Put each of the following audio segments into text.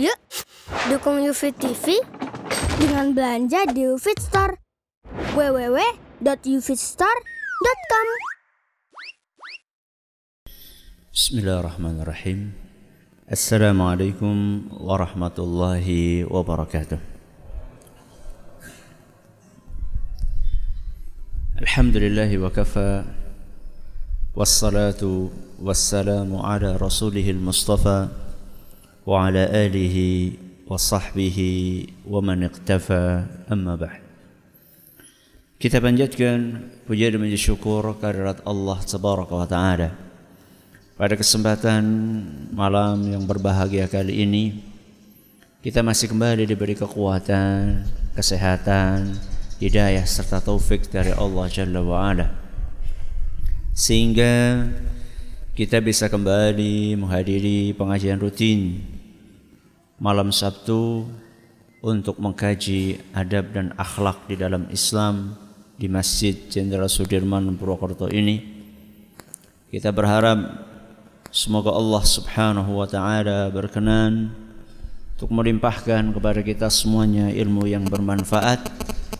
Yuk, dukung UFIT TV dengan belanja di UFIT Store. www.ufitstore.com Bismillahirrahmanirrahim. Assalamualaikum warahmatullahi wabarakatuh. Alhamdulillah wa kafa wassalatu wassalamu ala rasulihil mustafa wa sahbihi wa man iqtafa amma ba'd. Kita panjatkan puja dan puji syukur kehadirat Allah Tabaraka wa Ta'ala. Pada kesempatan malam yang berbahagia kali ini, kita masih kembali diberi kekuatan, kesehatan, hidayah serta taufik dari Allah Jalla wa Ala. Sehingga kita bisa kembali menghadiri pengajian rutin malam Sabtu untuk mengkaji adab dan akhlak di dalam Islam di Masjid Jenderal Sudirman Purwokerto ini. Kita berharap semoga Allah Subhanahu wa taala berkenan untuk melimpahkan kepada kita semuanya ilmu yang bermanfaat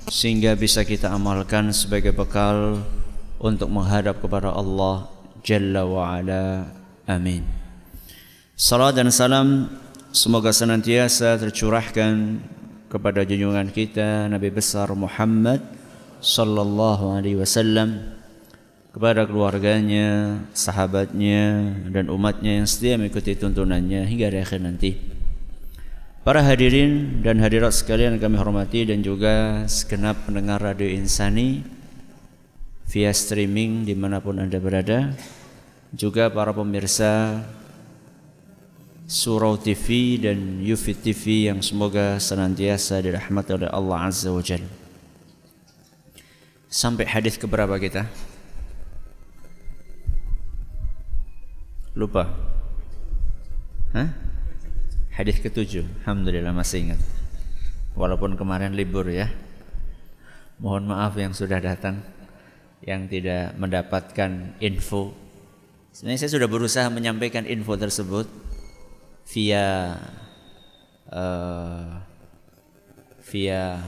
sehingga bisa kita amalkan sebagai bekal untuk menghadap kepada Allah Jalla wa ala. Amin. Salam dan salam semoga senantiasa tercurahkan kepada junjungan kita Nabi besar Muhammad sallallahu alaihi wasallam kepada keluarganya, sahabatnya dan umatnya yang setia mengikuti tuntunannya hingga di akhir nanti. Para hadirin dan hadirat sekalian kami hormati dan juga segenap pendengar Radio Insani via streaming di mana pun anda berada, juga para pemirsa Surau TV dan Yufit TV yang semoga senantiasa dirahmati oleh Allah Azza wa Jalla. Sampai hadis keberapa kita? Lupa. Hah? Hadis ketujuh. Alhamdulillah masih ingat. Walaupun kemarin libur ya. Mohon maaf yang sudah datang yang tidak mendapatkan info. Sebenarnya saya sudah berusaha menyampaikan info tersebut via uh, via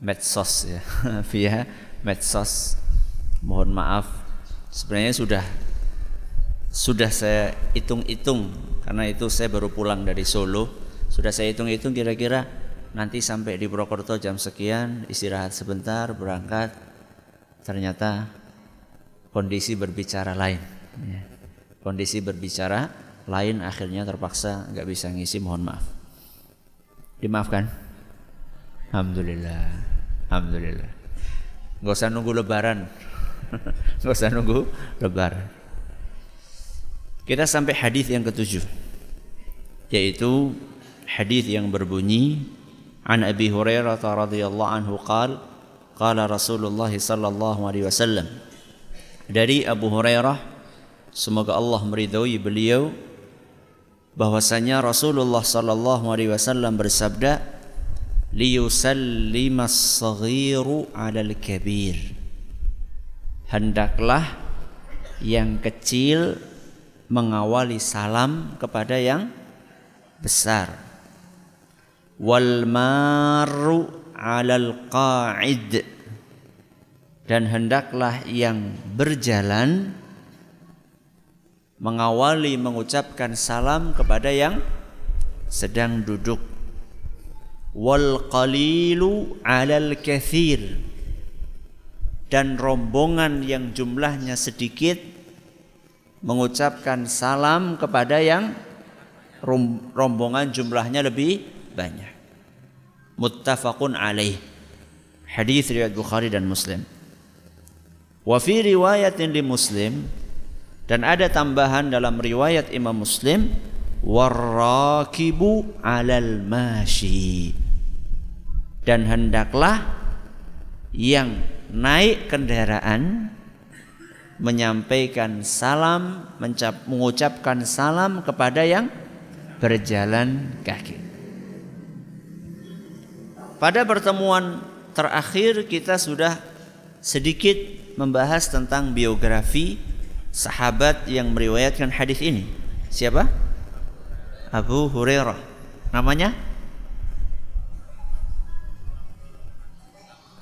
medsos ya, via medsos. Mohon maaf. Sebenarnya sudah sudah saya hitung-hitung karena itu saya baru pulang dari Solo. Sudah saya hitung-hitung kira-kira nanti sampai di Purwokerto jam sekian, istirahat sebentar, berangkat. Ternyata kondisi berbicara lain. Ya. Kondisi berbicara lain akhirnya terpaksa nggak bisa ngisi, mohon maaf. Dimaafkan? Alhamdulillah. Alhamdulillah. Gak usah nunggu lebaran. Gak usah nunggu lebaran. Kita sampai hadis yang ketujuh yaitu hadis yang berbunyi An Abi Hurairah radhiyallahu anhu qala qala Rasulullah sallallahu alaihi wasallam dari Abu Hurairah semoga Allah meridhai beliau bahwasanya Rasulullah sallallahu alaihi wasallam bersabda liyusallimas saghiru 'alal kabir. Hendaklah yang kecil mengawali salam kepada yang besar. Wal maru 'alal qa'id. Dan hendaklah yang berjalan mengawali mengucapkan salam kepada yang sedang duduk wal qalilu 'alal kathir dan rombongan yang jumlahnya sedikit mengucapkan salam kepada yang rombongan jumlahnya lebih banyak. Muttafaqun alaih. Hadis riwayat Bukhari dan Muslim. Wa fi riwayatin li Muslim dan ada tambahan dalam riwayat Imam Muslim warrakibu alal mashi. Dan hendaklah yang naik kendaraan menyampaikan salam mencap, mengucapkan salam kepada yang berjalan kaki. Pada pertemuan terakhir kita sudah sedikit membahas tentang biografi sahabat yang meriwayatkan hadis ini. Siapa? Abu Hurairah. Namanya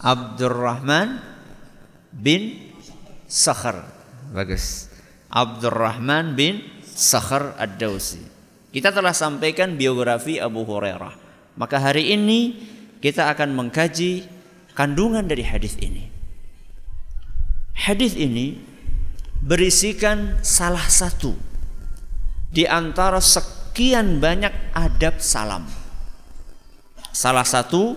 Abdurrahman bin Sakhar. Bagus. Abdurrahman bin Sakhar Ad-Dausi. Kita telah sampaikan biografi Abu Hurairah. Maka hari ini kita akan mengkaji kandungan dari hadis ini. Hadis ini berisikan salah satu di antara sekian banyak adab salam. Salah satu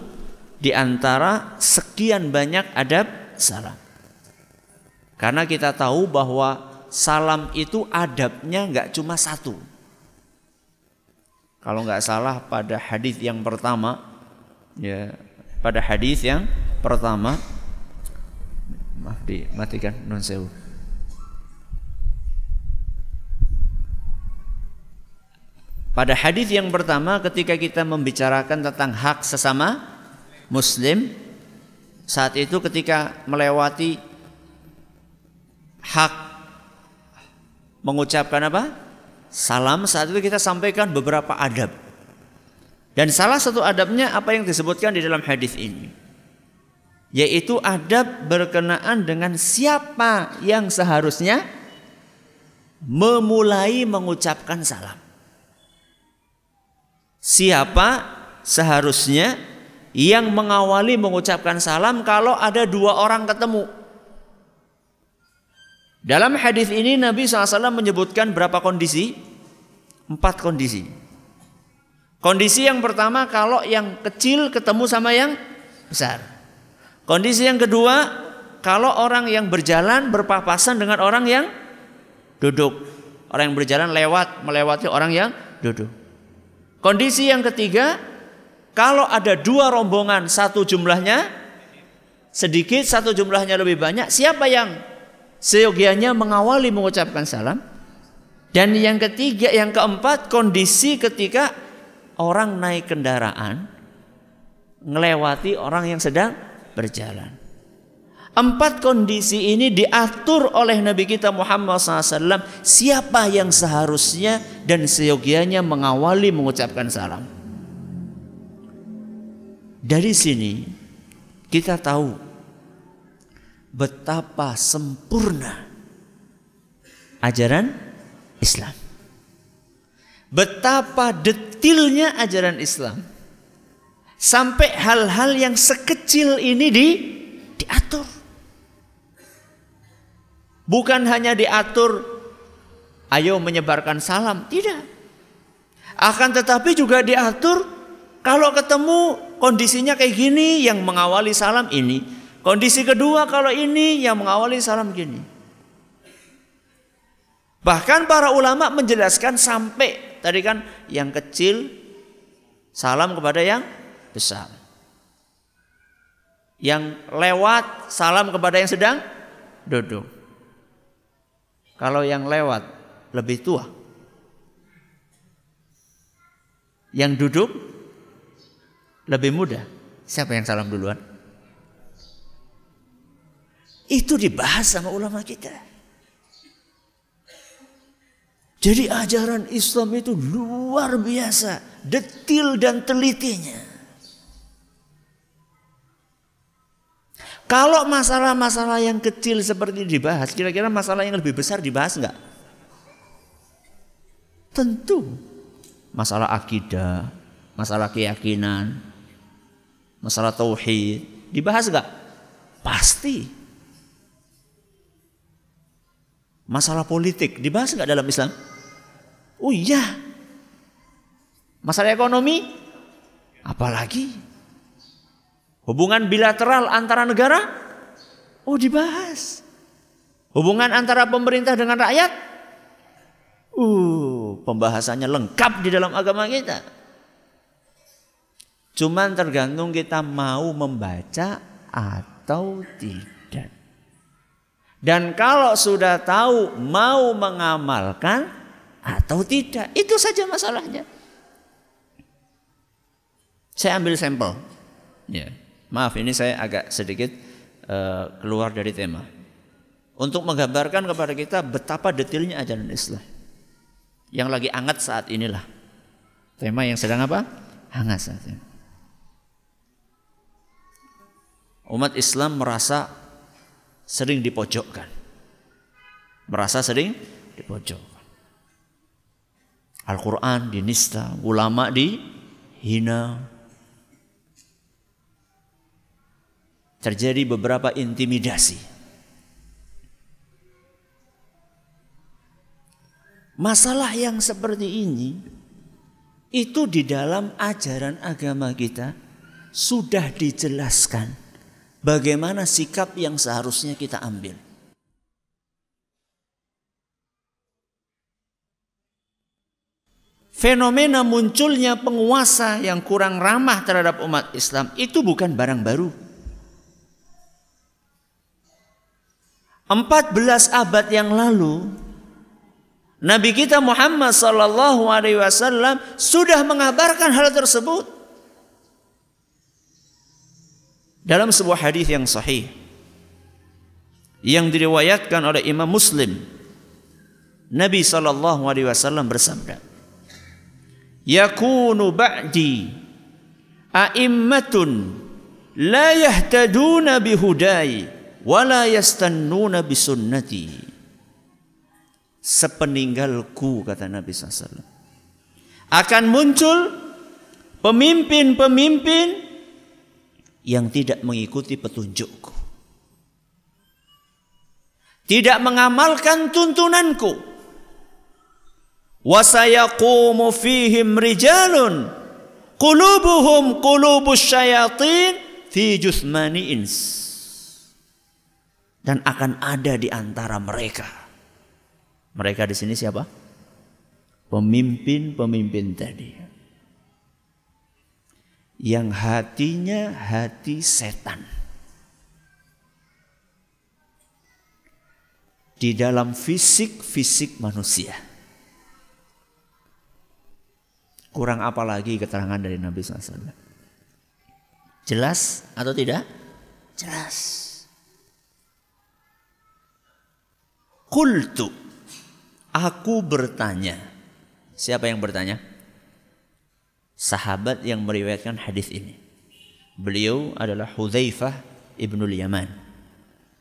di antara sekian banyak adab salam. Karena kita tahu bahwa salam itu adabnya nggak cuma satu. Kalau nggak salah pada hadis yang pertama, ya pada hadis yang pertama, maaf dimatikan non sewu. Pada hadis yang pertama ketika kita membicarakan tentang hak sesama muslim saat itu ketika melewati hak mengucapkan apa? Salam saat itu kita sampaikan beberapa adab. Dan salah satu adabnya apa yang disebutkan di dalam hadis ini. Yaitu adab berkenaan dengan siapa yang seharusnya memulai mengucapkan salam. Siapa seharusnya yang mengawali mengucapkan salam kalau ada dua orang ketemu. Dalam hadis ini Nabi SAW menyebutkan berapa kondisi? Empat kondisi. Kondisi yang pertama kalau yang kecil ketemu sama yang besar. Kondisi yang kedua kalau orang yang berjalan berpapasan dengan orang yang duduk. Orang yang berjalan lewat melewati orang yang duduk. Kondisi yang ketiga kalau ada dua rombongan, satu jumlahnya sedikit, satu jumlahnya lebih banyak, siapa yang seyogianya mengawali mengucapkan salam? Dan yang ketiga, yang keempat, kondisi ketika orang naik kendaraan melewati orang yang sedang berjalan. Empat kondisi ini diatur oleh Nabi kita Muhammad SAW. Siapa yang seharusnya dan seyogianya mengawali mengucapkan salam. Dari sini kita tahu betapa sempurna ajaran Islam. Betapa detilnya ajaran Islam. Sampai hal-hal yang sekecil ini di diatur. Bukan hanya diatur ayo menyebarkan salam, tidak. Akan tetapi juga diatur kalau ketemu kondisinya kayak gini yang mengawali salam ini. Kondisi kedua kalau ini yang mengawali salam gini. Bahkan para ulama menjelaskan sampai tadi kan yang kecil salam kepada yang besar. Yang lewat salam kepada yang sedang duduk. Kalau yang lewat lebih tua. Yang duduk lebih mudah. Siapa yang salam duluan? Itu dibahas sama ulama kita. Jadi ajaran Islam itu luar biasa, detil dan telitinya. Kalau masalah-masalah yang kecil seperti dibahas, kira-kira masalah yang lebih besar dibahas enggak? Tentu. Masalah akidah, masalah keyakinan, masalah tauhid dibahas gak? Pasti. Masalah politik dibahas gak dalam Islam? Oh iya. Masalah ekonomi? Apalagi? Hubungan bilateral antara negara? Oh dibahas. Hubungan antara pemerintah dengan rakyat? Uh, pembahasannya lengkap di dalam agama kita. Cuman tergantung kita mau membaca atau tidak. Dan kalau sudah tahu mau mengamalkan atau tidak, itu saja masalahnya. Saya ambil sampel. Ya. Maaf ini saya agak sedikit uh, keluar dari tema. Untuk menggambarkan kepada kita betapa detailnya ajaran Islam. Yang lagi hangat saat inilah. Tema yang sedang apa? Hangat saat ini. Umat Islam merasa sering dipojokkan. Merasa sering dipojokkan. Al-Quran dinista, ulama dihina. Terjadi beberapa intimidasi. Masalah yang seperti ini itu di dalam ajaran agama kita sudah dijelaskan bagaimana sikap yang seharusnya kita ambil. fenomena munculnya penguasa yang kurang ramah terhadap umat Islam itu bukan barang baru. 14 abad yang lalu Nabi kita Muhammad sallallahu alaihi wasallam sudah mengabarkan hal tersebut. Dalam sebuah hadis yang sahih yang diriwayatkan oleh Imam Muslim Nabi sallallahu alaihi wasallam bersabda yakunu ba'di a'immatun la yahtaduna bihudai wa la yastannuna bisunnati. Sepeninggalku kata Nabi SAW akan muncul pemimpin-pemimpin yang tidak mengikuti petunjukku. Tidak mengamalkan tuntunanku. Wasayaqumu fihim rijalun qulubuhum qulubus syayatin fi jusmani ins dan akan ada di antara mereka mereka di sini siapa pemimpin-pemimpin tadi yang hatinya hati setan di dalam fisik-fisik manusia Kurang apa lagi keterangan dari Nabi SAW? Jelas atau tidak? Jelas. Kultu. Aku bertanya. Siapa yang bertanya? Sahabat yang meriwayatkan hadis ini. Beliau adalah Hudzaifah ibnul Yaman.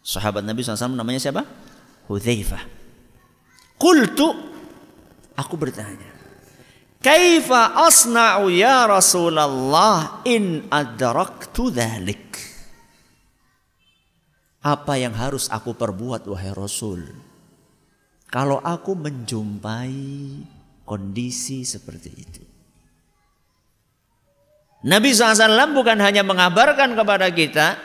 Sahabat Nabi SAW namanya siapa? Hudzaifah. Kultu. Aku bertanya. Kaifa asna'u ya Rasulullah in adraktu dhalik. Apa yang harus aku perbuat wahai Rasul? Kalau aku menjumpai kondisi seperti itu. Nabi SAW bukan hanya mengabarkan kepada kita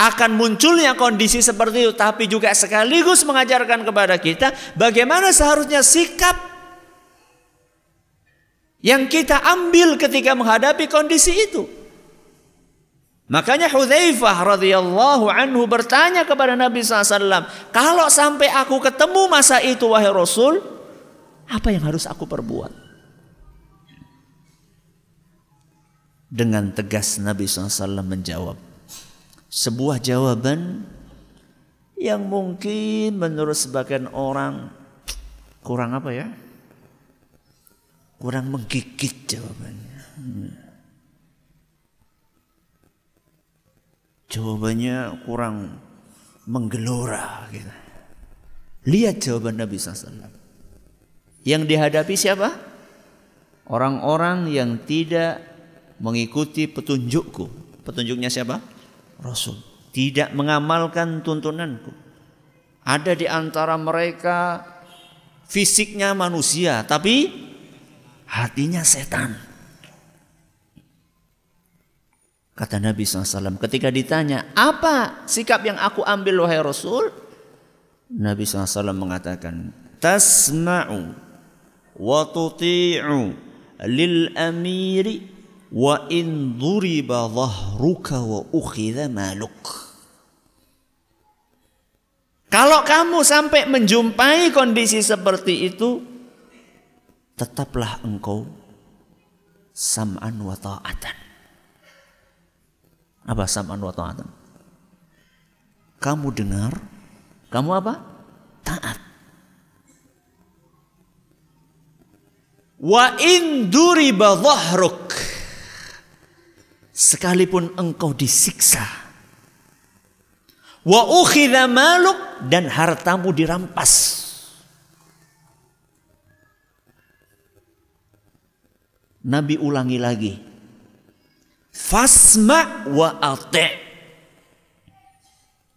akan munculnya kondisi seperti itu tapi juga sekaligus mengajarkan kepada kita bagaimana seharusnya sikap yang kita ambil ketika menghadapi kondisi itu. Makanya Hudzaifah radhiyallahu anhu bertanya kepada Nabi SAW, kalau sampai aku ketemu masa itu wahai Rasul, apa yang harus aku perbuat? Dengan tegas Nabi SAW menjawab, sebuah jawaban yang mungkin menurut sebagian orang kurang apa ya? Kurang menggigit jawabannya. Jawabannya kurang menggelora gitu. Lihat jawaban Nabi SAW. Yang dihadapi siapa? Orang-orang yang tidak mengikuti petunjukku. Petunjuknya siapa? Rasul. Tidak mengamalkan tuntunanku. Ada di antara mereka fisiknya manusia, tapi hatinya setan. Kata Nabi SAW ketika ditanya apa sikap yang aku ambil wahai Rasul? Nabi SAW mengatakan tasma'u wa tuti'u lil amiri wa in duriba dhahruka wa ukhidha maluk. Kalau kamu sampai menjumpai kondisi seperti itu tetaplah engkau sam'an wa ta'atan apa sam'an wa ta'atan kamu dengar kamu apa taat Wa in duriba dhahruk. Sekalipun engkau disiksa. Wa ukhidha maluk dan hartamu dirampas. Nabi ulangi lagi. Fasma wa ati.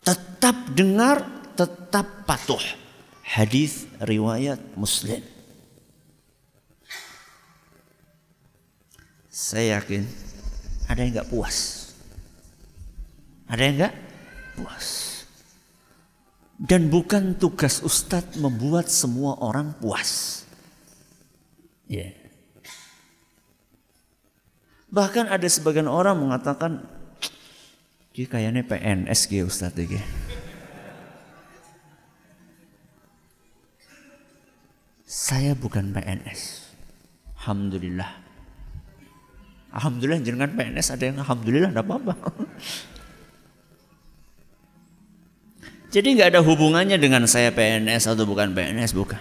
Tetap dengar, tetap patuh. Hadis riwayat Muslim. Saya yakin ada yang nggak puas. Ada yang nggak puas. Dan bukan tugas ustadz membuat semua orang puas. Ya. Yeah. Bahkan ada sebagian orang mengatakan, dia kayaknya PNS gitu Ustadz gitu. Saya bukan PNS. Alhamdulillah. Alhamdulillah jangan PNS ada yang Alhamdulillah tidak apa-apa. Jadi nggak ada hubungannya dengan saya PNS atau bukan PNS, bukan.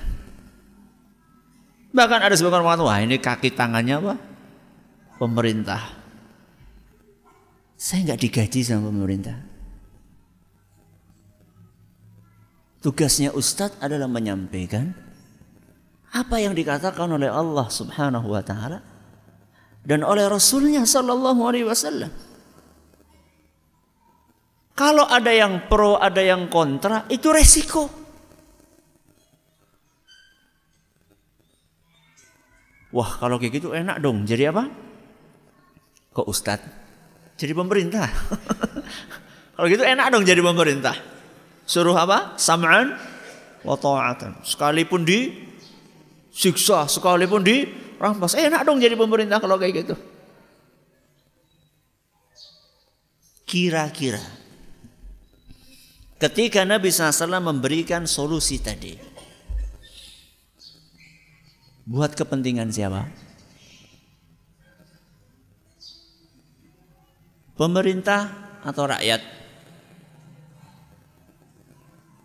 Bahkan ada sebagian orang wah ini kaki tangannya apa? Pemerintah. Saya nggak digaji sama pemerintah. Tugasnya Ustadz adalah menyampaikan apa yang dikatakan oleh Allah Subhanahu wa taala dan oleh Rasulnya Sallallahu Alaihi Wasallam. Kalau ada yang pro, ada yang kontra, itu resiko. Wah, kalau kayak gitu enak dong. Jadi apa? Kok Ustad? Jadi pemerintah. Kalau gitu enak dong jadi pemerintah. Suruh apa? Sam'an wa ta'atan. Sekalipun di siksa, sekalipun di rampas. Enak dong jadi pemerintah kalau kayak gitu. Kira-kira ketika Nabi SAW memberikan solusi tadi buat kepentingan siapa? Pemerintah atau rakyat?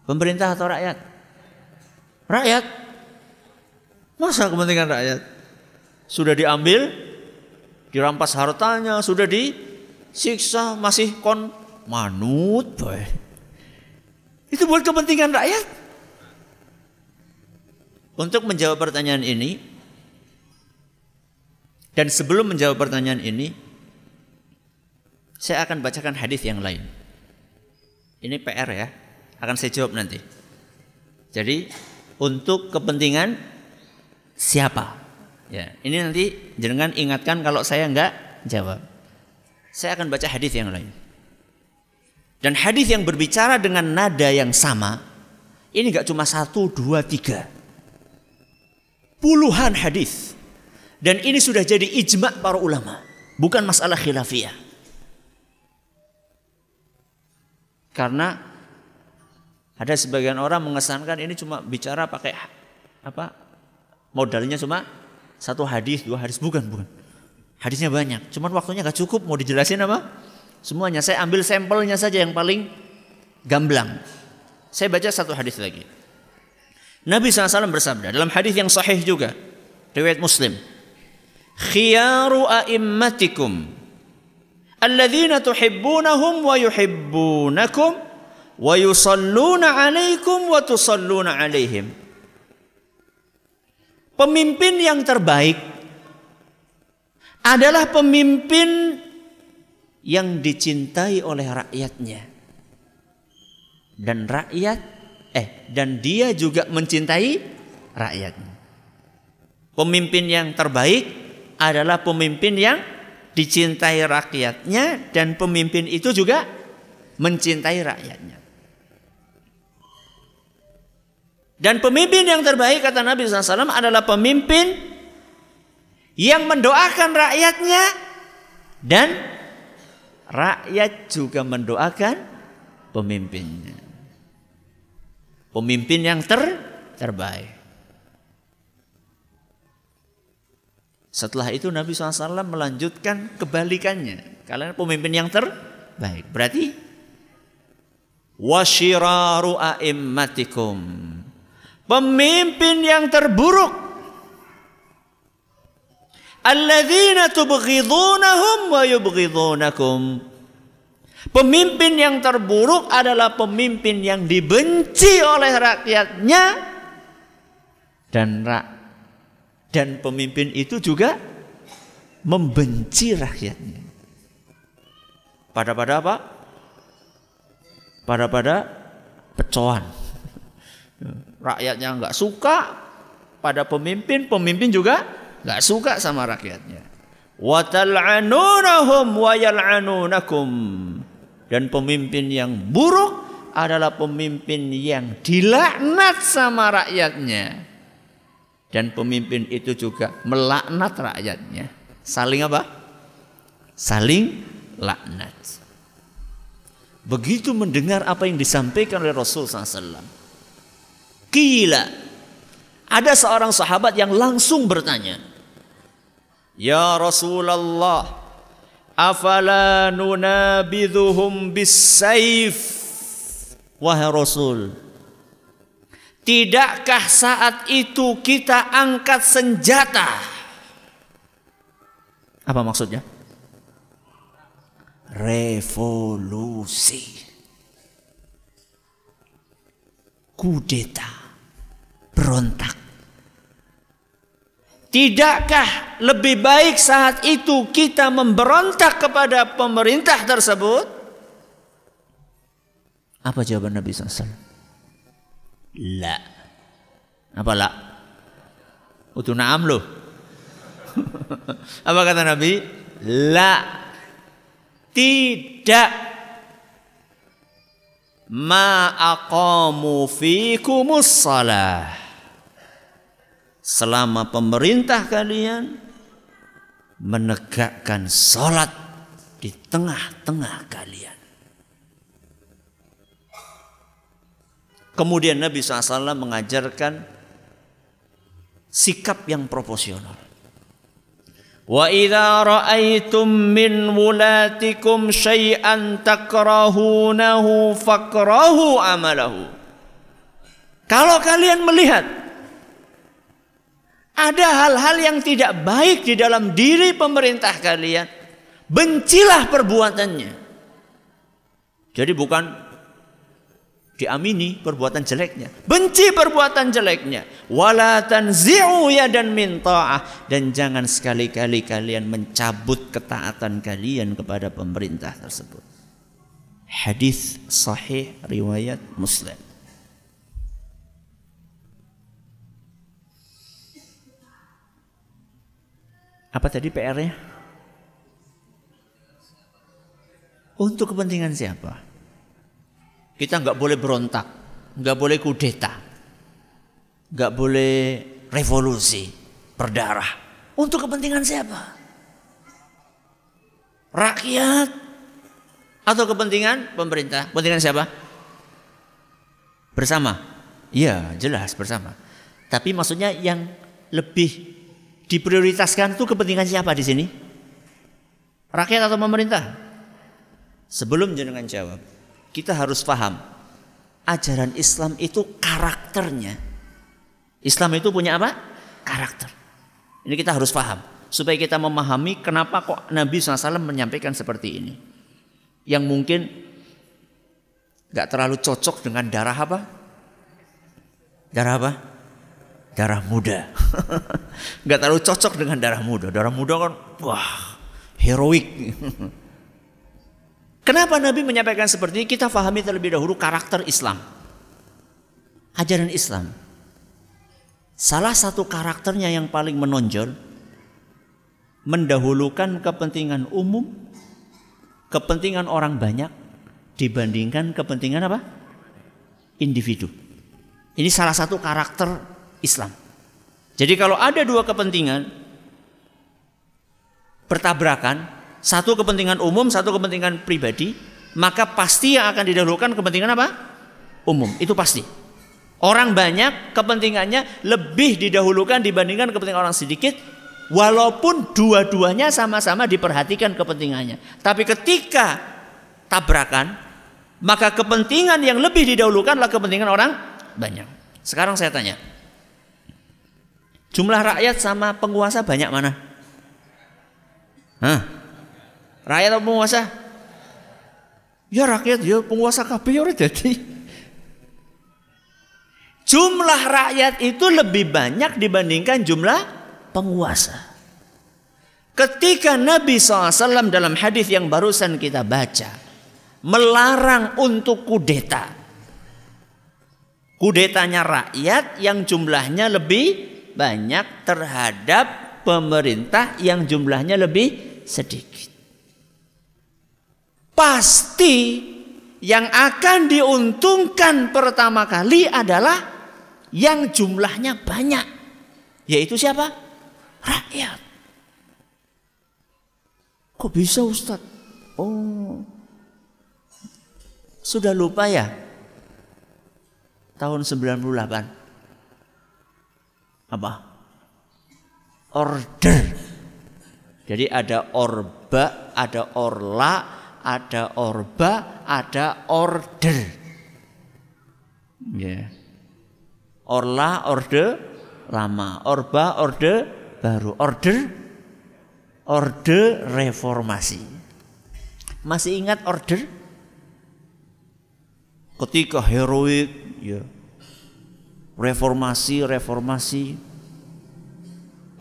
Pemerintah atau rakyat? Rakyat. Masa kepentingan rakyat? Sudah diambil, dirampas hartanya, sudah disiksa, masih kon manut, boy. Itu buat kepentingan rakyat. Untuk menjawab pertanyaan ini, dan sebelum menjawab pertanyaan ini, saya akan bacakan hadis yang lain. Ini PR ya, akan saya jawab nanti. Jadi untuk kepentingan siapa? Ya, ini nanti jangan ingatkan kalau saya enggak jawab. Saya akan baca hadis yang lain. Dan hadis yang berbicara dengan nada yang sama, ini enggak cuma satu, dua, tiga. Puluhan hadis. Dan ini sudah jadi ijma para ulama. Bukan masalah khilafiyah. Karena ada sebagian orang mengesankan ini cuma bicara pakai apa modalnya cuma satu hadis dua hadis. Bukan bukan. Hadisnya banyak. Cuman waktunya gak cukup. Mau dijelasin apa? Semuanya. Saya ambil sampelnya saja yang paling gamblang. Saya baca satu hadis lagi. Nabi SAW bersabda dalam hadis yang sahih juga riwayat Muslim. Khiyaru a'immatikum alladzina tuhibbunahum wa yuhibbunakum wa yusalluna alaikum wa tusalluna alaihim. Pemimpin yang terbaik adalah pemimpin yang dicintai oleh rakyatnya. Dan rakyat eh dan dia juga mencintai rakyatnya. Pemimpin yang terbaik adalah pemimpin yang dicintai rakyatnya dan pemimpin itu juga mencintai rakyatnya. Dan pemimpin yang terbaik kata Nabi SAW adalah pemimpin yang mendoakan rakyatnya dan rakyat juga mendoakan pemimpinnya. Pemimpin yang ter terbaik. Setelah itu Nabi SAW melanjutkan kebalikannya. Kalian pemimpin yang terbaik. Berarti wasyiraru a'immatikum. Pemimpin yang terburuk Alladzina tubghidunahum wa yubghidunakum. Pemimpin yang terburuk adalah pemimpin yang dibenci oleh rakyatnya dan rak dan pemimpin itu juga membenci rakyatnya. Pada pada apa? Pada pada pecoan. Rakyatnya nggak suka pada pemimpin, pemimpin juga nggak suka sama rakyatnya. Watal'anunahum. Dan pemimpin yang buruk adalah pemimpin yang dilaknat sama rakyatnya. Dan pemimpin itu juga melaknat rakyatnya. Saling apa? Saling laknat. Begitu mendengar apa yang disampaikan oleh Rasul SAW. Kila. Ada seorang sahabat yang langsung bertanya. Ya Rasulullah, afala nunabidhuhum bisayf? Wahai Rasul, tidakkah saat itu kita angkat senjata? Apa maksudnya? Revolusi. Kudeta. Berontak. Tidakkah lebih baik saat itu kita memberontak kepada pemerintah tersebut? Apa jawaban Nabi SAW? La. Apa la? Utu naam loh. Apa kata Nabi? La. Tidak. Ma aqamu fikumus salah selama pemerintah kalian menegakkan sholat di tengah-tengah kalian. Kemudian Nabi SAW mengajarkan sikap yang proporsional. Wa idza ra'aitum min wulatikum syai'an takrahunahu fakrahu amalahu. Kalau kalian melihat ada hal-hal yang tidak baik di dalam diri pemerintah kalian. Bencilah perbuatannya. Jadi bukan diamini perbuatan jeleknya. Benci perbuatan jeleknya. Wala tanzi'u dan minta dan jangan sekali-kali kalian mencabut ketaatan kalian kepada pemerintah tersebut. Hadis sahih riwayat Muslim. Apa tadi PR-nya? Untuk kepentingan siapa? Kita nggak boleh berontak, nggak boleh kudeta, nggak boleh revolusi, berdarah. Untuk kepentingan siapa? Rakyat atau kepentingan pemerintah? Kepentingan siapa? Bersama. Iya, jelas bersama. Tapi maksudnya yang lebih diprioritaskan itu kepentingan siapa di sini? Rakyat atau pemerintah? Sebelum jenengan jawab, kita harus paham ajaran Islam itu karakternya. Islam itu punya apa? Karakter. Ini kita harus paham supaya kita memahami kenapa kok Nabi SAW menyampaikan seperti ini. Yang mungkin nggak terlalu cocok dengan darah apa? Darah apa? darah muda. Nggak terlalu cocok dengan darah muda. Darah muda kan wah heroik. Kenapa Nabi menyampaikan seperti ini? Kita fahami terlebih dahulu karakter Islam. Ajaran Islam. Salah satu karakternya yang paling menonjol mendahulukan kepentingan umum, kepentingan orang banyak dibandingkan kepentingan apa? individu. Ini salah satu karakter Islam. Jadi kalau ada dua kepentingan bertabrakan, satu kepentingan umum, satu kepentingan pribadi, maka pasti yang akan didahulukan kepentingan apa? Umum, itu pasti. Orang banyak kepentingannya lebih didahulukan dibandingkan kepentingan orang sedikit, walaupun dua-duanya sama-sama diperhatikan kepentingannya. Tapi ketika tabrakan, maka kepentingan yang lebih didahulukan adalah kepentingan orang banyak. Sekarang saya tanya, Jumlah rakyat sama penguasa banyak mana? Hah? Rakyat atau penguasa? Ya rakyat ya penguasa kabeh ya jadi. Jumlah rakyat itu lebih banyak dibandingkan jumlah penguasa. Ketika Nabi SAW dalam hadis yang barusan kita baca melarang untuk kudeta. Kudetanya rakyat yang jumlahnya lebih banyak terhadap pemerintah yang jumlahnya lebih sedikit. Pasti yang akan diuntungkan pertama kali adalah yang jumlahnya banyak. Yaitu siapa? Rakyat. Kok bisa Ustadz? Oh, sudah lupa ya? Tahun 98. Apa? Order. Jadi ada orba, ada orla, ada orba, ada order. Yeah. Orla, orde lama. Orba, orde baru. Order, orde reformasi. Masih ingat order? ketika heroik ya reformasi reformasi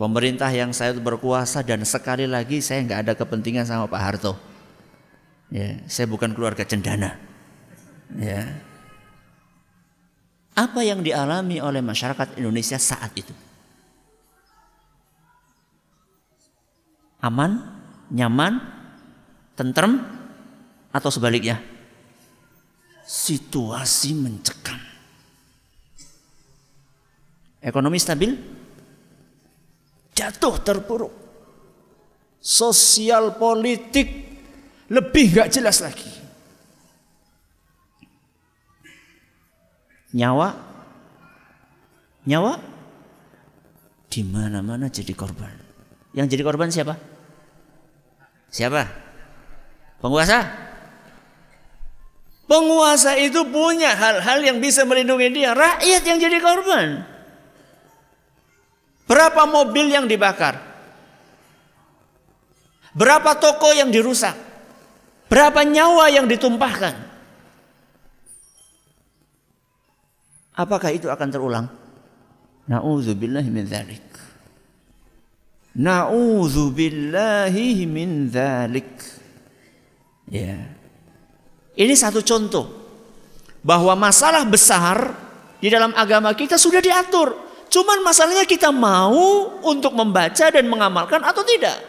pemerintah yang saya berkuasa dan sekali lagi saya nggak ada kepentingan sama Pak Harto ya saya bukan keluarga cendana. Ya. Apa yang dialami oleh masyarakat Indonesia saat itu? Aman nyaman tentrem atau sebaliknya? Situasi mencekam. Ekonomi stabil, jatuh terpuruk. Sosial politik lebih gak jelas lagi. Nyawa, nyawa di mana-mana jadi korban. Yang jadi korban siapa? Siapa? Penguasa? Penguasa itu punya hal-hal yang bisa melindungi dia. Rakyat yang jadi korban. Berapa mobil yang dibakar? Berapa toko yang dirusak? Berapa nyawa yang ditumpahkan? Apakah itu akan terulang? Nauzubillahi min dzalik. Nauzubillahi min dzalik. Ya. Ini satu contoh bahwa masalah besar di dalam agama kita sudah diatur. Cuman masalahnya kita mau untuk membaca dan mengamalkan atau tidak.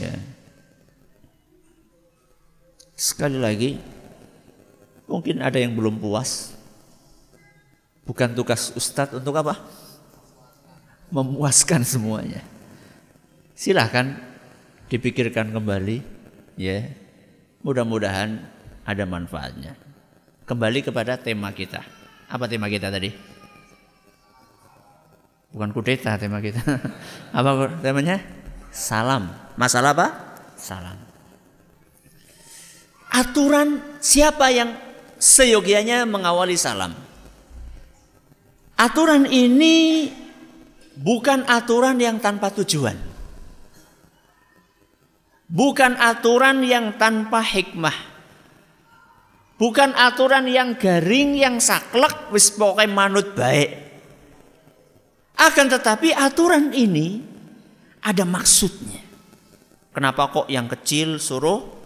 Ya. Sekali lagi, mungkin ada yang belum puas. Bukan tugas ustadz untuk apa? Memuaskan semuanya. Silahkan dipikirkan kembali, ya. Mudah-mudahan ada manfaatnya. Kembali kepada tema kita. Apa tema kita tadi? Bukan kudeta tema kita. apa temanya? Salam. Masalah apa? Salam. Aturan siapa yang seyogianya mengawali salam? Aturan ini bukan aturan yang tanpa tujuan. Bukan aturan yang tanpa hikmah. Bukan aturan yang garing, yang saklek, wis pokoknya manut baik. Akan tetapi aturan ini ada maksudnya. Kenapa kok yang kecil suruh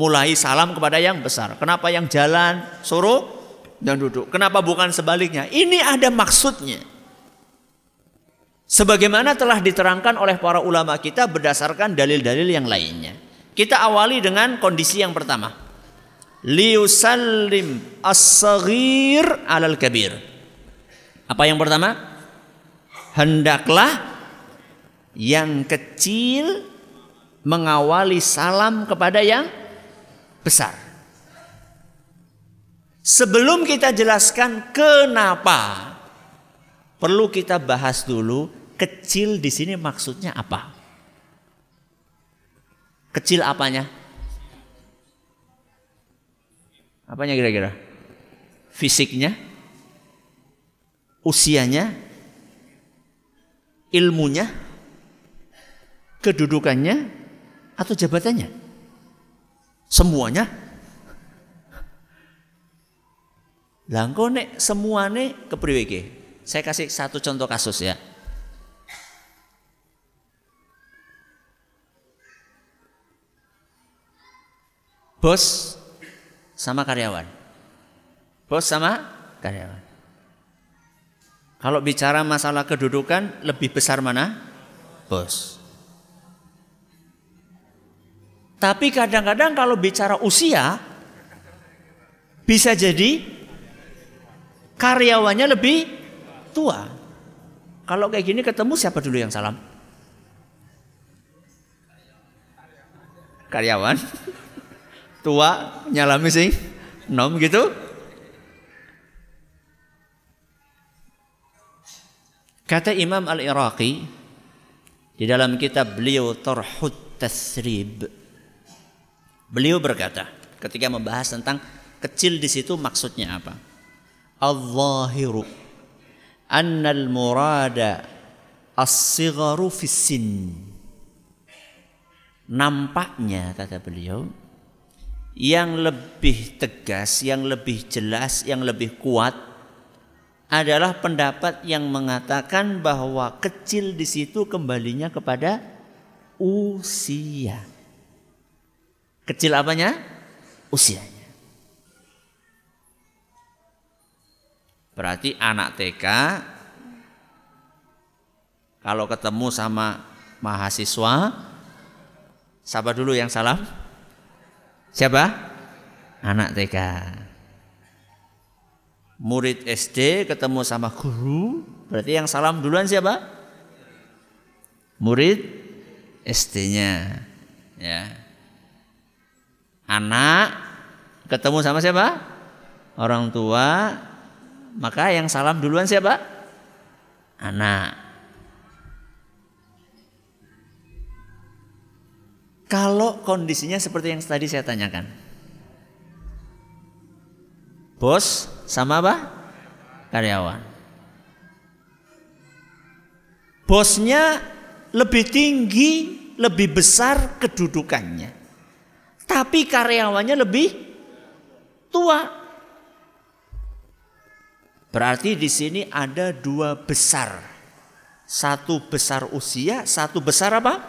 mulai salam kepada yang besar? Kenapa yang jalan suruh dan duduk? Kenapa bukan sebaliknya? Ini ada maksudnya. Sebagaimana telah diterangkan oleh para ulama kita berdasarkan dalil-dalil yang lainnya. Kita awali dengan kondisi yang pertama. Liusallim as-saghir alal kabir. Apa yang pertama? Hendaklah yang kecil mengawali salam kepada yang besar. Sebelum kita jelaskan kenapa, perlu kita bahas dulu Kecil di sini maksudnya apa? Kecil apanya? Apanya kira-kira? Fisiknya? Usianya? Ilmunya? kedudukannya atau jabatannya? Semuanya. Langko nek semuane kepriwe Saya kasih satu contoh kasus ya. Bos sama karyawan. Bos sama karyawan. Kalau bicara masalah kedudukan lebih besar mana? Bos. Tapi kadang-kadang kalau bicara usia bisa jadi karyawannya lebih tua. Kalau kayak gini ketemu siapa dulu yang salam? Karyawan tua nyalami sing nom gitu. Kata Imam Al-Iraqi di dalam kitab beliau Tarhut Tasrib Beliau berkata ketika membahas tentang kecil di situ maksudnya apa? Al-zahiru annal murada as-sigharu fissin. Nampaknya kata beliau yang lebih tegas, yang lebih jelas, yang lebih kuat adalah pendapat yang mengatakan bahwa kecil di situ kembalinya kepada usia. Kecil apanya? Usianya. Berarti anak TK kalau ketemu sama mahasiswa siapa dulu yang salam? Siapa? Anak TK. Murid SD ketemu sama guru, berarti yang salam duluan siapa? Murid SD-nya. Ya anak ketemu sama siapa? Orang tua. Maka yang salam duluan siapa? Anak. Kalau kondisinya seperti yang tadi saya tanyakan. Bos sama apa? Karyawan. Bosnya lebih tinggi, lebih besar kedudukannya tapi karyawannya lebih tua. Berarti di sini ada dua besar. Satu besar usia, satu besar apa?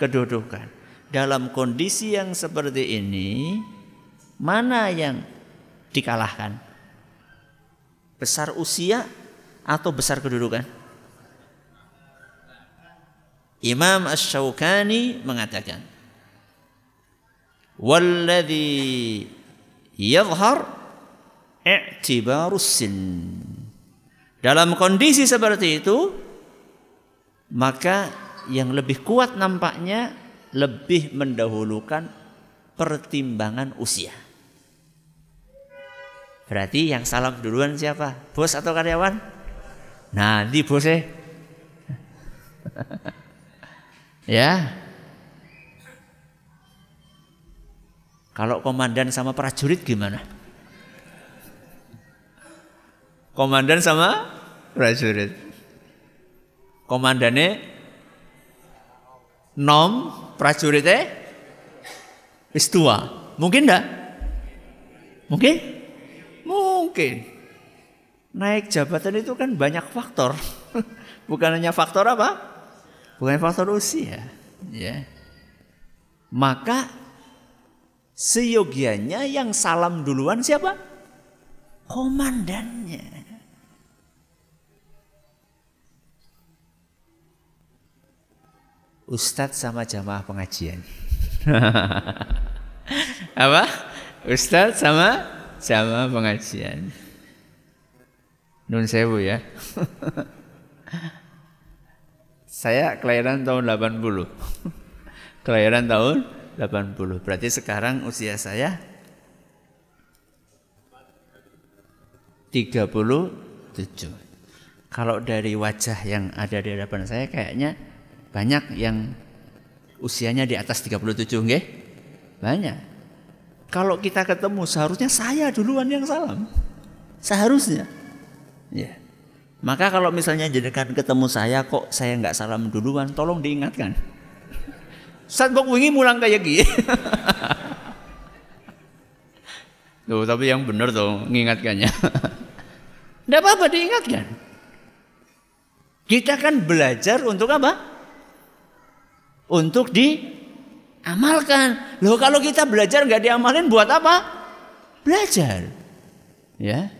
Kedudukan. Dalam kondisi yang seperti ini, mana yang dikalahkan? Besar usia atau besar kedudukan? Imam Ash-Shawkani mengatakan, والذي يظهر i'tibarus sin. Dalam kondisi seperti itu maka yang lebih kuat nampaknya lebih mendahulukan pertimbangan usia. Berarti yang salam duluan siapa? Bos atau karyawan? Nanti bosnya. ya, Kalau komandan sama prajurit gimana? Komandan sama prajurit. Komandannya nom, prajuritnya wis tua. Mungkin enggak? Mungkin? Mungkin. Naik jabatan itu kan banyak faktor. Bukan hanya faktor apa? Bukan faktor usia. Ya. Maka Seyogianya yang salam duluan siapa? Komandannya. Ustadz sama jamaah pengajian. Apa? Ustadz sama jamaah pengajian. Nun sewu ya. Saya kelahiran tahun 80. kelahiran tahun 80. Berarti sekarang usia saya 37. Kalau dari wajah yang ada di hadapan saya kayaknya banyak yang usianya di atas 37 nggih? Banyak. Kalau kita ketemu seharusnya saya duluan yang salam. Seharusnya. Ya. Maka kalau misalnya jadikan ketemu saya kok saya nggak salam duluan, tolong diingatkan. Ustaz kok wingi mulang kayak gini. Tuh, tapi yang benar tuh mengingatkannya. Tidak apa-apa diingatkan. Kita kan belajar untuk apa? Untuk diamalkan. Loh kalau kita belajar nggak diamalin buat apa? Belajar. Ya.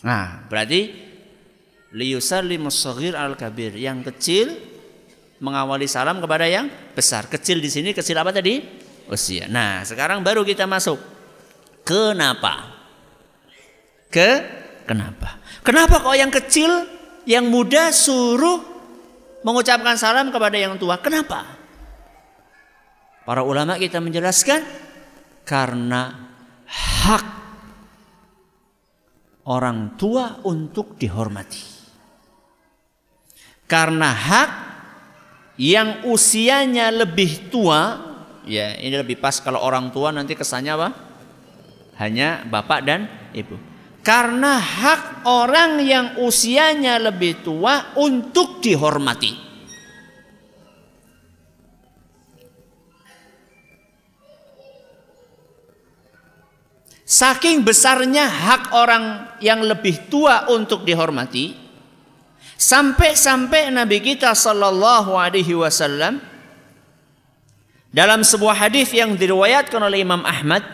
Nah, berarti liyusallimus al kabir. Yang kecil mengawali salam kepada yang besar. Kecil di sini kecil apa tadi? Usia. Nah, sekarang baru kita masuk. Kenapa? Ke kenapa? Kenapa kok yang kecil, yang muda suruh mengucapkan salam kepada yang tua? Kenapa? Para ulama kita menjelaskan karena hak orang tua untuk dihormati. Karena hak yang usianya lebih tua, ya ini lebih pas kalau orang tua nanti kesannya apa? Hanya bapak dan ibu. Karena hak orang yang usianya lebih tua untuk dihormati. Saking besarnya hak orang yang lebih tua untuk dihormati, sampai-sampai Nabi kita Shallallahu Alaihi Wasallam dalam sebuah hadis yang diriwayatkan oleh Imam Ahmad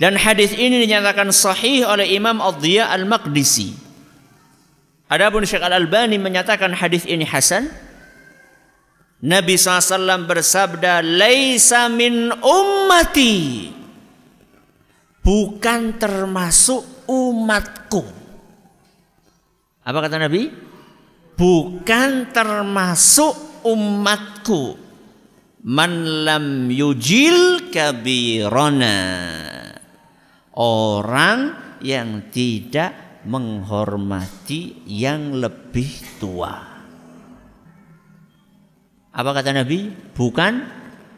dan hadis ini dinyatakan sahih oleh Imam Ad-Diya Al-Maqdisi. Adapun Syekh Al-Albani menyatakan hadis ini hasan. Nabi SAW bersabda, "Laisa min ummati." bukan termasuk umatku. Apa kata Nabi? Bukan termasuk umatku. Man lam yujil kabirona. Orang yang tidak menghormati yang lebih tua. Apa kata Nabi? Bukan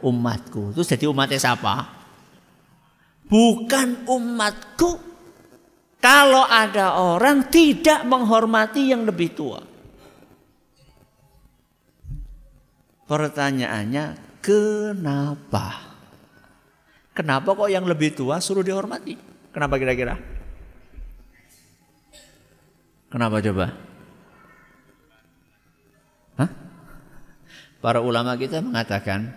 umatku. Terus jadi umatnya siapa? bukan umatku kalau ada orang tidak menghormati yang lebih tua. Pertanyaannya, kenapa? Kenapa kok yang lebih tua suruh dihormati? Kenapa kira-kira? Kenapa coba? Hah? Para ulama kita mengatakan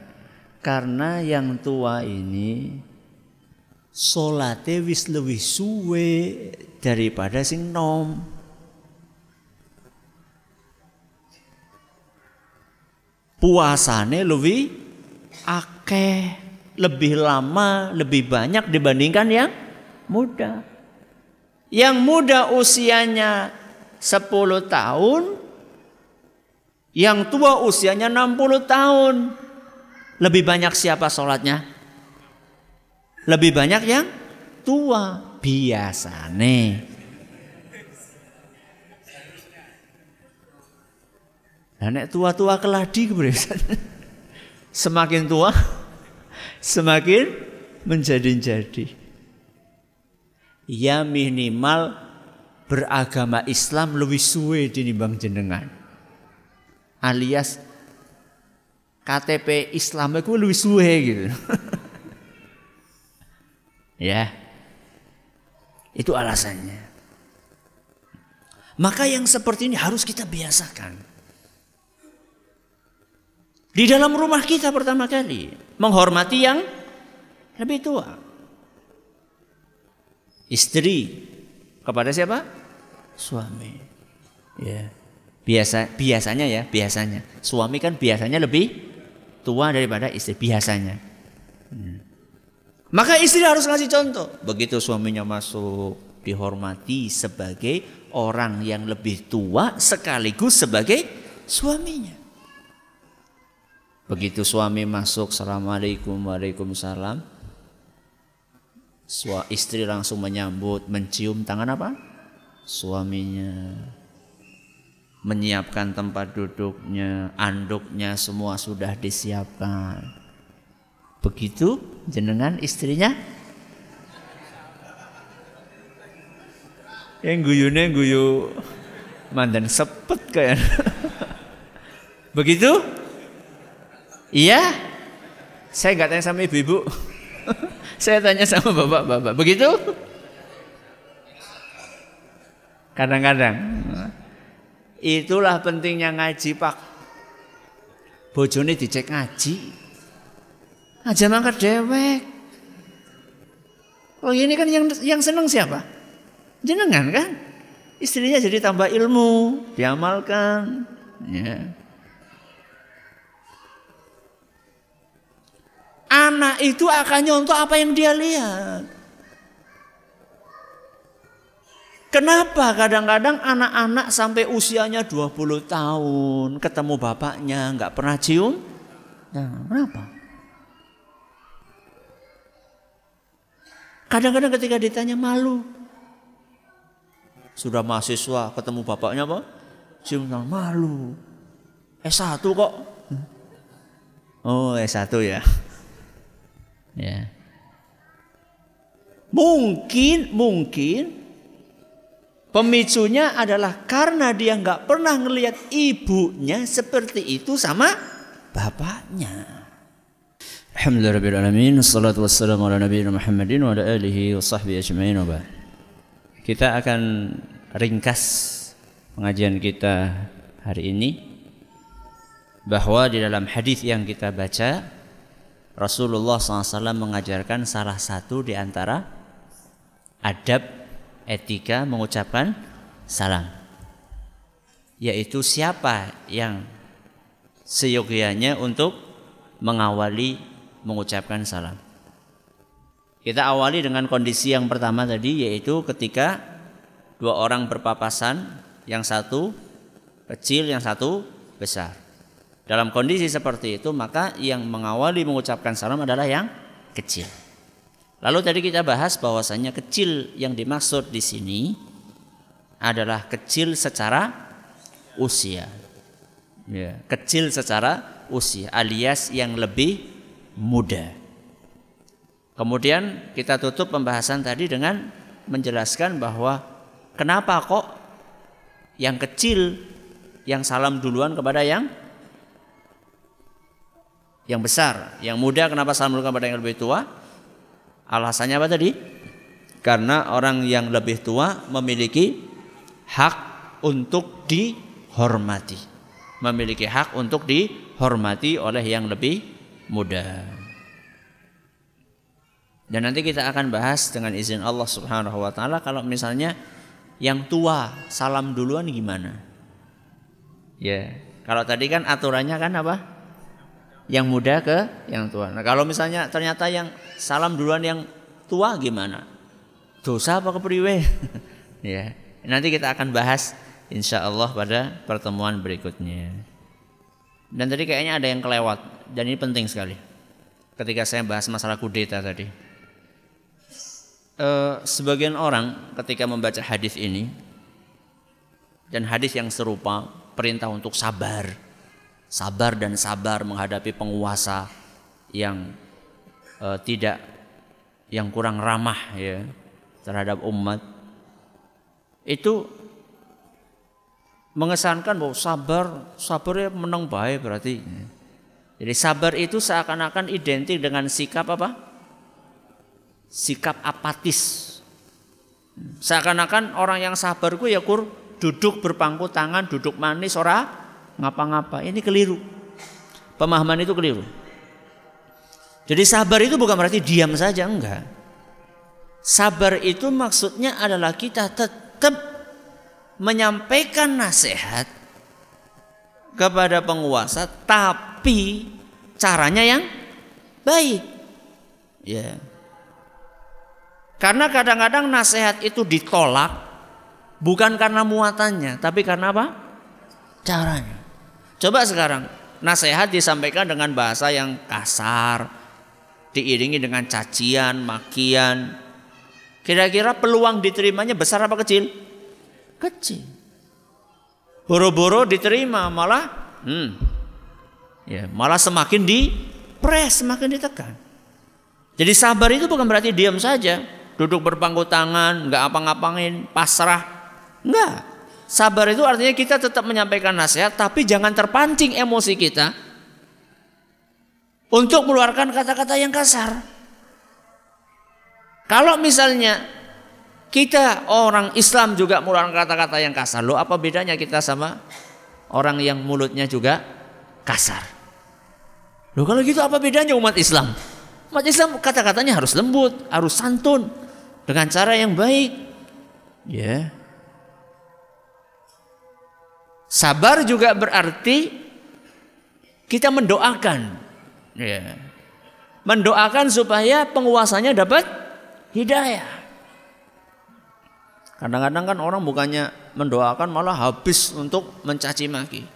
karena yang tua ini salate wis lebih suwe daripada sing nom. Puasane lebih akeh, lebih lama, lebih banyak dibandingkan yang muda. Yang muda usianya 10 tahun, yang tua usianya 60 tahun. Lebih banyak siapa sholatnya? Lebih banyak yang tua biasane. Nah, nek tua-tua keladi kebiasaan. Semakin tua semakin menjadi-jadi. Ya minimal beragama Islam lebih suwe dinimbang jenengan. Alias KTP Islam itu lebih suwe gitu. Ya. Itu alasannya. Maka yang seperti ini harus kita biasakan. Di dalam rumah kita pertama kali menghormati yang lebih tua. Istri kepada siapa? Suami. Ya. Biasa biasanya ya, biasanya. Suami kan biasanya lebih tua daripada istri biasanya. Hmm. Maka istri harus ngasih contoh. Begitu suaminya masuk dihormati sebagai orang yang lebih tua sekaligus sebagai suaminya. Begitu suami masuk, assalamualaikum, waalaikumsalam. Sua istri langsung menyambut, mencium tangan apa? Suaminya. Menyiapkan tempat duduknya, anduknya semua sudah disiapkan. Begitu jenengan istrinya yang guyune guyu Mandan sepet kayak. Begitu? Iya? Saya nggak tanya sama ibu-ibu. Saya tanya sama bapak-bapak. Begitu? Kadang-kadang. Itulah pentingnya ngaji, Pak. Bojone dicek ngaji. Aja mangkat dewek. Oh ini kan yang yang seneng siapa? Jenengan kan? Istrinya jadi tambah ilmu, diamalkan. Ya. Anak itu akan nyontoh apa yang dia lihat. Kenapa kadang-kadang anak-anak sampai usianya 20 tahun ketemu bapaknya nggak pernah cium? Nah, kenapa? Kadang-kadang ketika ditanya malu. Sudah mahasiswa ketemu bapaknya apa? Cium tangan malu. S1 kok. Oh, S1 ya. Ya. Mungkin, mungkin Pemicunya adalah karena dia nggak pernah ngelihat ibunya seperti itu sama bapaknya. Muhammadin wa Kita akan ringkas pengajian kita hari ini bahwa di dalam hadis yang kita baca Rasulullah SAW mengajarkan salah satu di antara adab etika mengucapkan salam. Yaitu siapa yang seyogianya untuk mengawali mengucapkan salam. Kita awali dengan kondisi yang pertama tadi yaitu ketika dua orang berpapasan yang satu kecil yang satu besar. Dalam kondisi seperti itu maka yang mengawali mengucapkan salam adalah yang kecil. Lalu tadi kita bahas bahwasanya kecil yang dimaksud di sini adalah kecil secara usia. Ya, kecil secara usia alias yang lebih muda. Kemudian kita tutup pembahasan tadi dengan menjelaskan bahwa kenapa kok yang kecil yang salam duluan kepada yang yang besar, yang muda kenapa salam duluan kepada yang lebih tua? Alasannya apa tadi? Karena orang yang lebih tua memiliki hak untuk dihormati. Memiliki hak untuk dihormati oleh yang lebih muda. Dan nanti kita akan bahas dengan izin Allah Subhanahu wa taala kalau misalnya yang tua salam duluan gimana? Ya, kalau tadi kan aturannya kan apa? yang muda ke yang tua. Nah, kalau misalnya ternyata yang salam duluan yang tua gimana? Dosa apa kepriwe? ya. Nanti kita akan bahas insya Allah pada pertemuan berikutnya. Dan tadi kayaknya ada yang kelewat dan ini penting sekali. Ketika saya bahas masalah kudeta tadi. E, sebagian orang ketika membaca hadis ini dan hadis yang serupa perintah untuk sabar sabar dan sabar menghadapi penguasa yang uh, tidak yang kurang ramah ya terhadap umat itu mengesankan bahwa sabar sabar ya menang baik berarti jadi sabar itu seakan-akan identik dengan sikap apa sikap apatis seakan-akan orang yang sabar ku ya kur duduk berpangku tangan duduk manis ora ngapa-ngapa. Ini keliru. Pemahaman itu keliru. Jadi sabar itu bukan berarti diam saja, enggak. Sabar itu maksudnya adalah kita tetap menyampaikan nasihat kepada penguasa tapi caranya yang baik. Ya. Karena kadang-kadang nasihat itu ditolak bukan karena muatannya, tapi karena apa? Caranya. Coba sekarang nasihat disampaikan dengan bahasa yang kasar, diiringi dengan cacian, makian. Kira-kira peluang diterimanya besar apa kecil? Kecil. Boro-boro diterima malah hmm, ya, malah semakin di press, semakin ditekan. Jadi sabar itu bukan berarti diam saja, duduk berpangku tangan, nggak apa-ngapain, pasrah. Enggak. Sabar itu artinya kita tetap menyampaikan nasihat tapi jangan terpancing emosi kita untuk mengeluarkan kata-kata yang kasar. Kalau misalnya kita orang Islam juga mengeluarkan kata-kata yang kasar, lo apa bedanya kita sama orang yang mulutnya juga kasar? Lo kalau gitu apa bedanya umat Islam? Umat Islam kata-katanya harus lembut, harus santun dengan cara yang baik. Ya. Yeah. Sabar juga berarti kita mendoakan. Ya. Yeah. Mendoakan supaya penguasanya dapat hidayah. Kadang-kadang kan orang bukannya mendoakan malah habis untuk mencaci maki.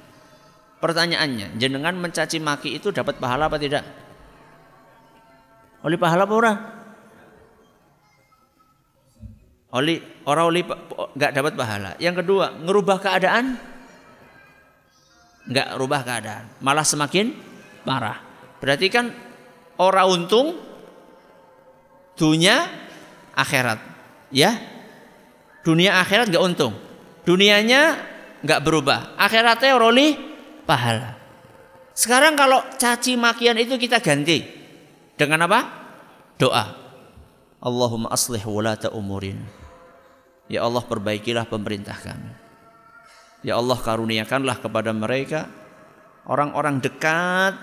Pertanyaannya, jenengan mencaci maki itu dapat pahala apa tidak? Oleh pahala apa orang? Oleh orang oleh nggak dapat pahala. Yang kedua, ngerubah keadaan? Nggak rubah keadaan, malah semakin parah. Berarti kan orang untung dunia akhirat, ya Dunia akhirat gak untung. Dunianya gak berubah. Akhiratnya roli pahala. Sekarang kalau caci makian itu kita ganti dengan apa? Doa. Allahumma aslih wulata umurin. Ya Allah perbaikilah pemerintah kami. Ya Allah karuniakanlah kepada mereka orang-orang dekat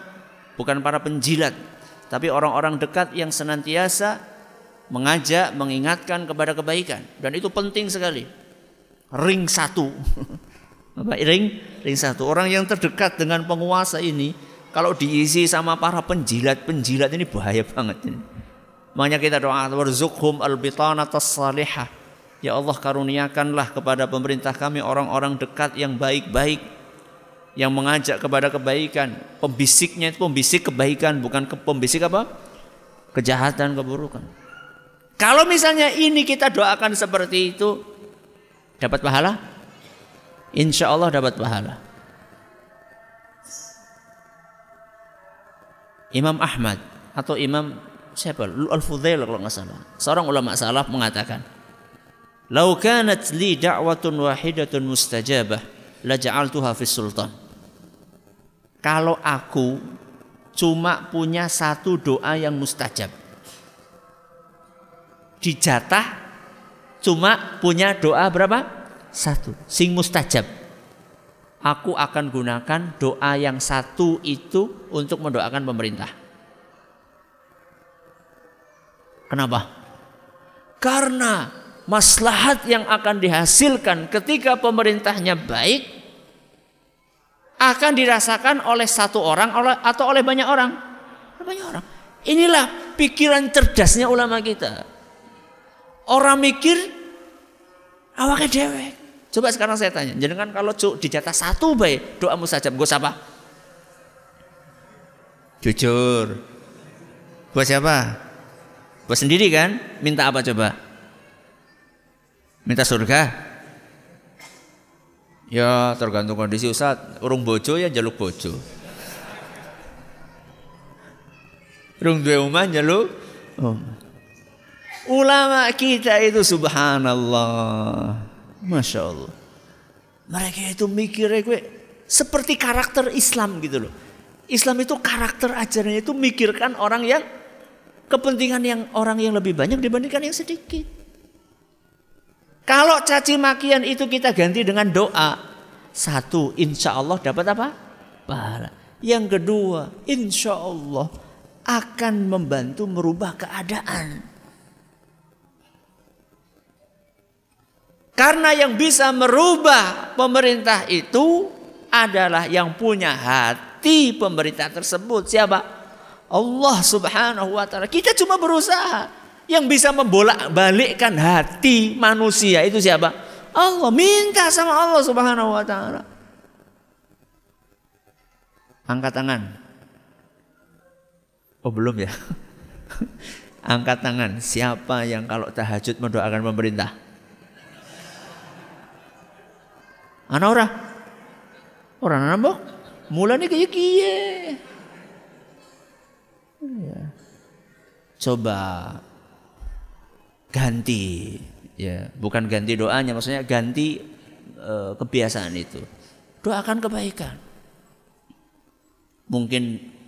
bukan para penjilat tapi orang-orang dekat yang senantiasa mengajak, mengingatkan kepada kebaikan dan itu penting sekali. Ring satu, apa ring ring satu orang yang terdekat dengan penguasa ini kalau diisi sama para penjilat-penjilat ini bahaya banget ini. Makanya kita doa warzuqhum albitanatas salihah. Ya Allah karuniakanlah kepada pemerintah kami orang-orang dekat yang baik-baik yang mengajak kepada kebaikan. Pembisiknya itu pembisik kebaikan bukan ke pembisik apa? Kejahatan, keburukan. Kalau misalnya ini kita doakan seperti itu, dapat pahala? Insya Allah dapat pahala. Imam Ahmad atau Imam siapa? Al-Fudail kalau nggak salah. Seorang ulama salaf mengatakan, "Lau kanat li da'watun wahidatun mustajabah, la ja'altuha fi sultan." Kalau aku cuma punya satu doa yang mustajab, dijatah cuma punya doa berapa? Satu. Sing mustajab. Aku akan gunakan doa yang satu itu untuk mendoakan pemerintah. Kenapa? Karena maslahat yang akan dihasilkan ketika pemerintahnya baik akan dirasakan oleh satu orang atau oleh banyak orang. Banyak orang. Inilah pikiran cerdasnya ulama kita. Orang mikir awaknya dewek. Coba sekarang saya tanya, jangan kalau cuk dijatah satu baik doa mustajab gue siapa? Jujur. Buat siapa? Buat sendiri kan? Minta apa coba? Minta surga? Ya tergantung kondisi Ustaz. Urung bojo ya jaluk bojo. Urung dua rumah jaluk. Oh. Ulama kita itu subhanallah. Masya Allah. Mereka itu mikirnya gue seperti karakter Islam gitu loh. Islam itu karakter ajarannya itu mikirkan orang yang kepentingan yang orang yang lebih banyak dibandingkan yang sedikit. Kalau caci makian itu kita ganti dengan doa. Satu, insya Allah dapat apa? Pahala. Yang kedua, insya Allah akan membantu merubah keadaan. Karena yang bisa merubah pemerintah itu adalah yang punya hati pemerintah tersebut. Siapa? Allah Subhanahu wa taala. Kita cuma berusaha. Yang bisa membolak-balikkan hati manusia itu siapa? Allah. Minta sama Allah Subhanahu wa taala. Angkat tangan. Oh, belum ya? Angkat tangan. Siapa yang kalau tahajud mendoakan pemerintah? Ana ora? Ora nambah. Mulane kaya kiye. Ya. Coba ganti ya, bukan ganti doanya maksudnya ganti eh, kebiasaan itu. Doakan kebaikan. Mungkin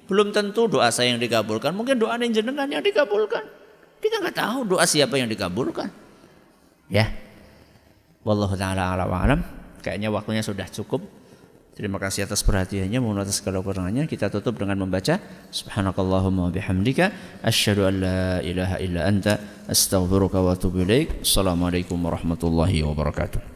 belum tentu doa saya yang dikabulkan, mungkin doa yang jenengan yang dikabulkan. Kita nggak tahu doa siapa yang dikabulkan. Ya. Wallahu taala alam. Kayaknya waktunya sudah cukup. Terima kasih atas perhatiannya, mohon atas segala kekurangannya. Kita tutup dengan membaca Subhanakallahumma bihamdika asyhadu an la ilaha illa anta astaghfiruka wa atubu ilaik. Assalamualaikum warahmatullahi wabarakatuh.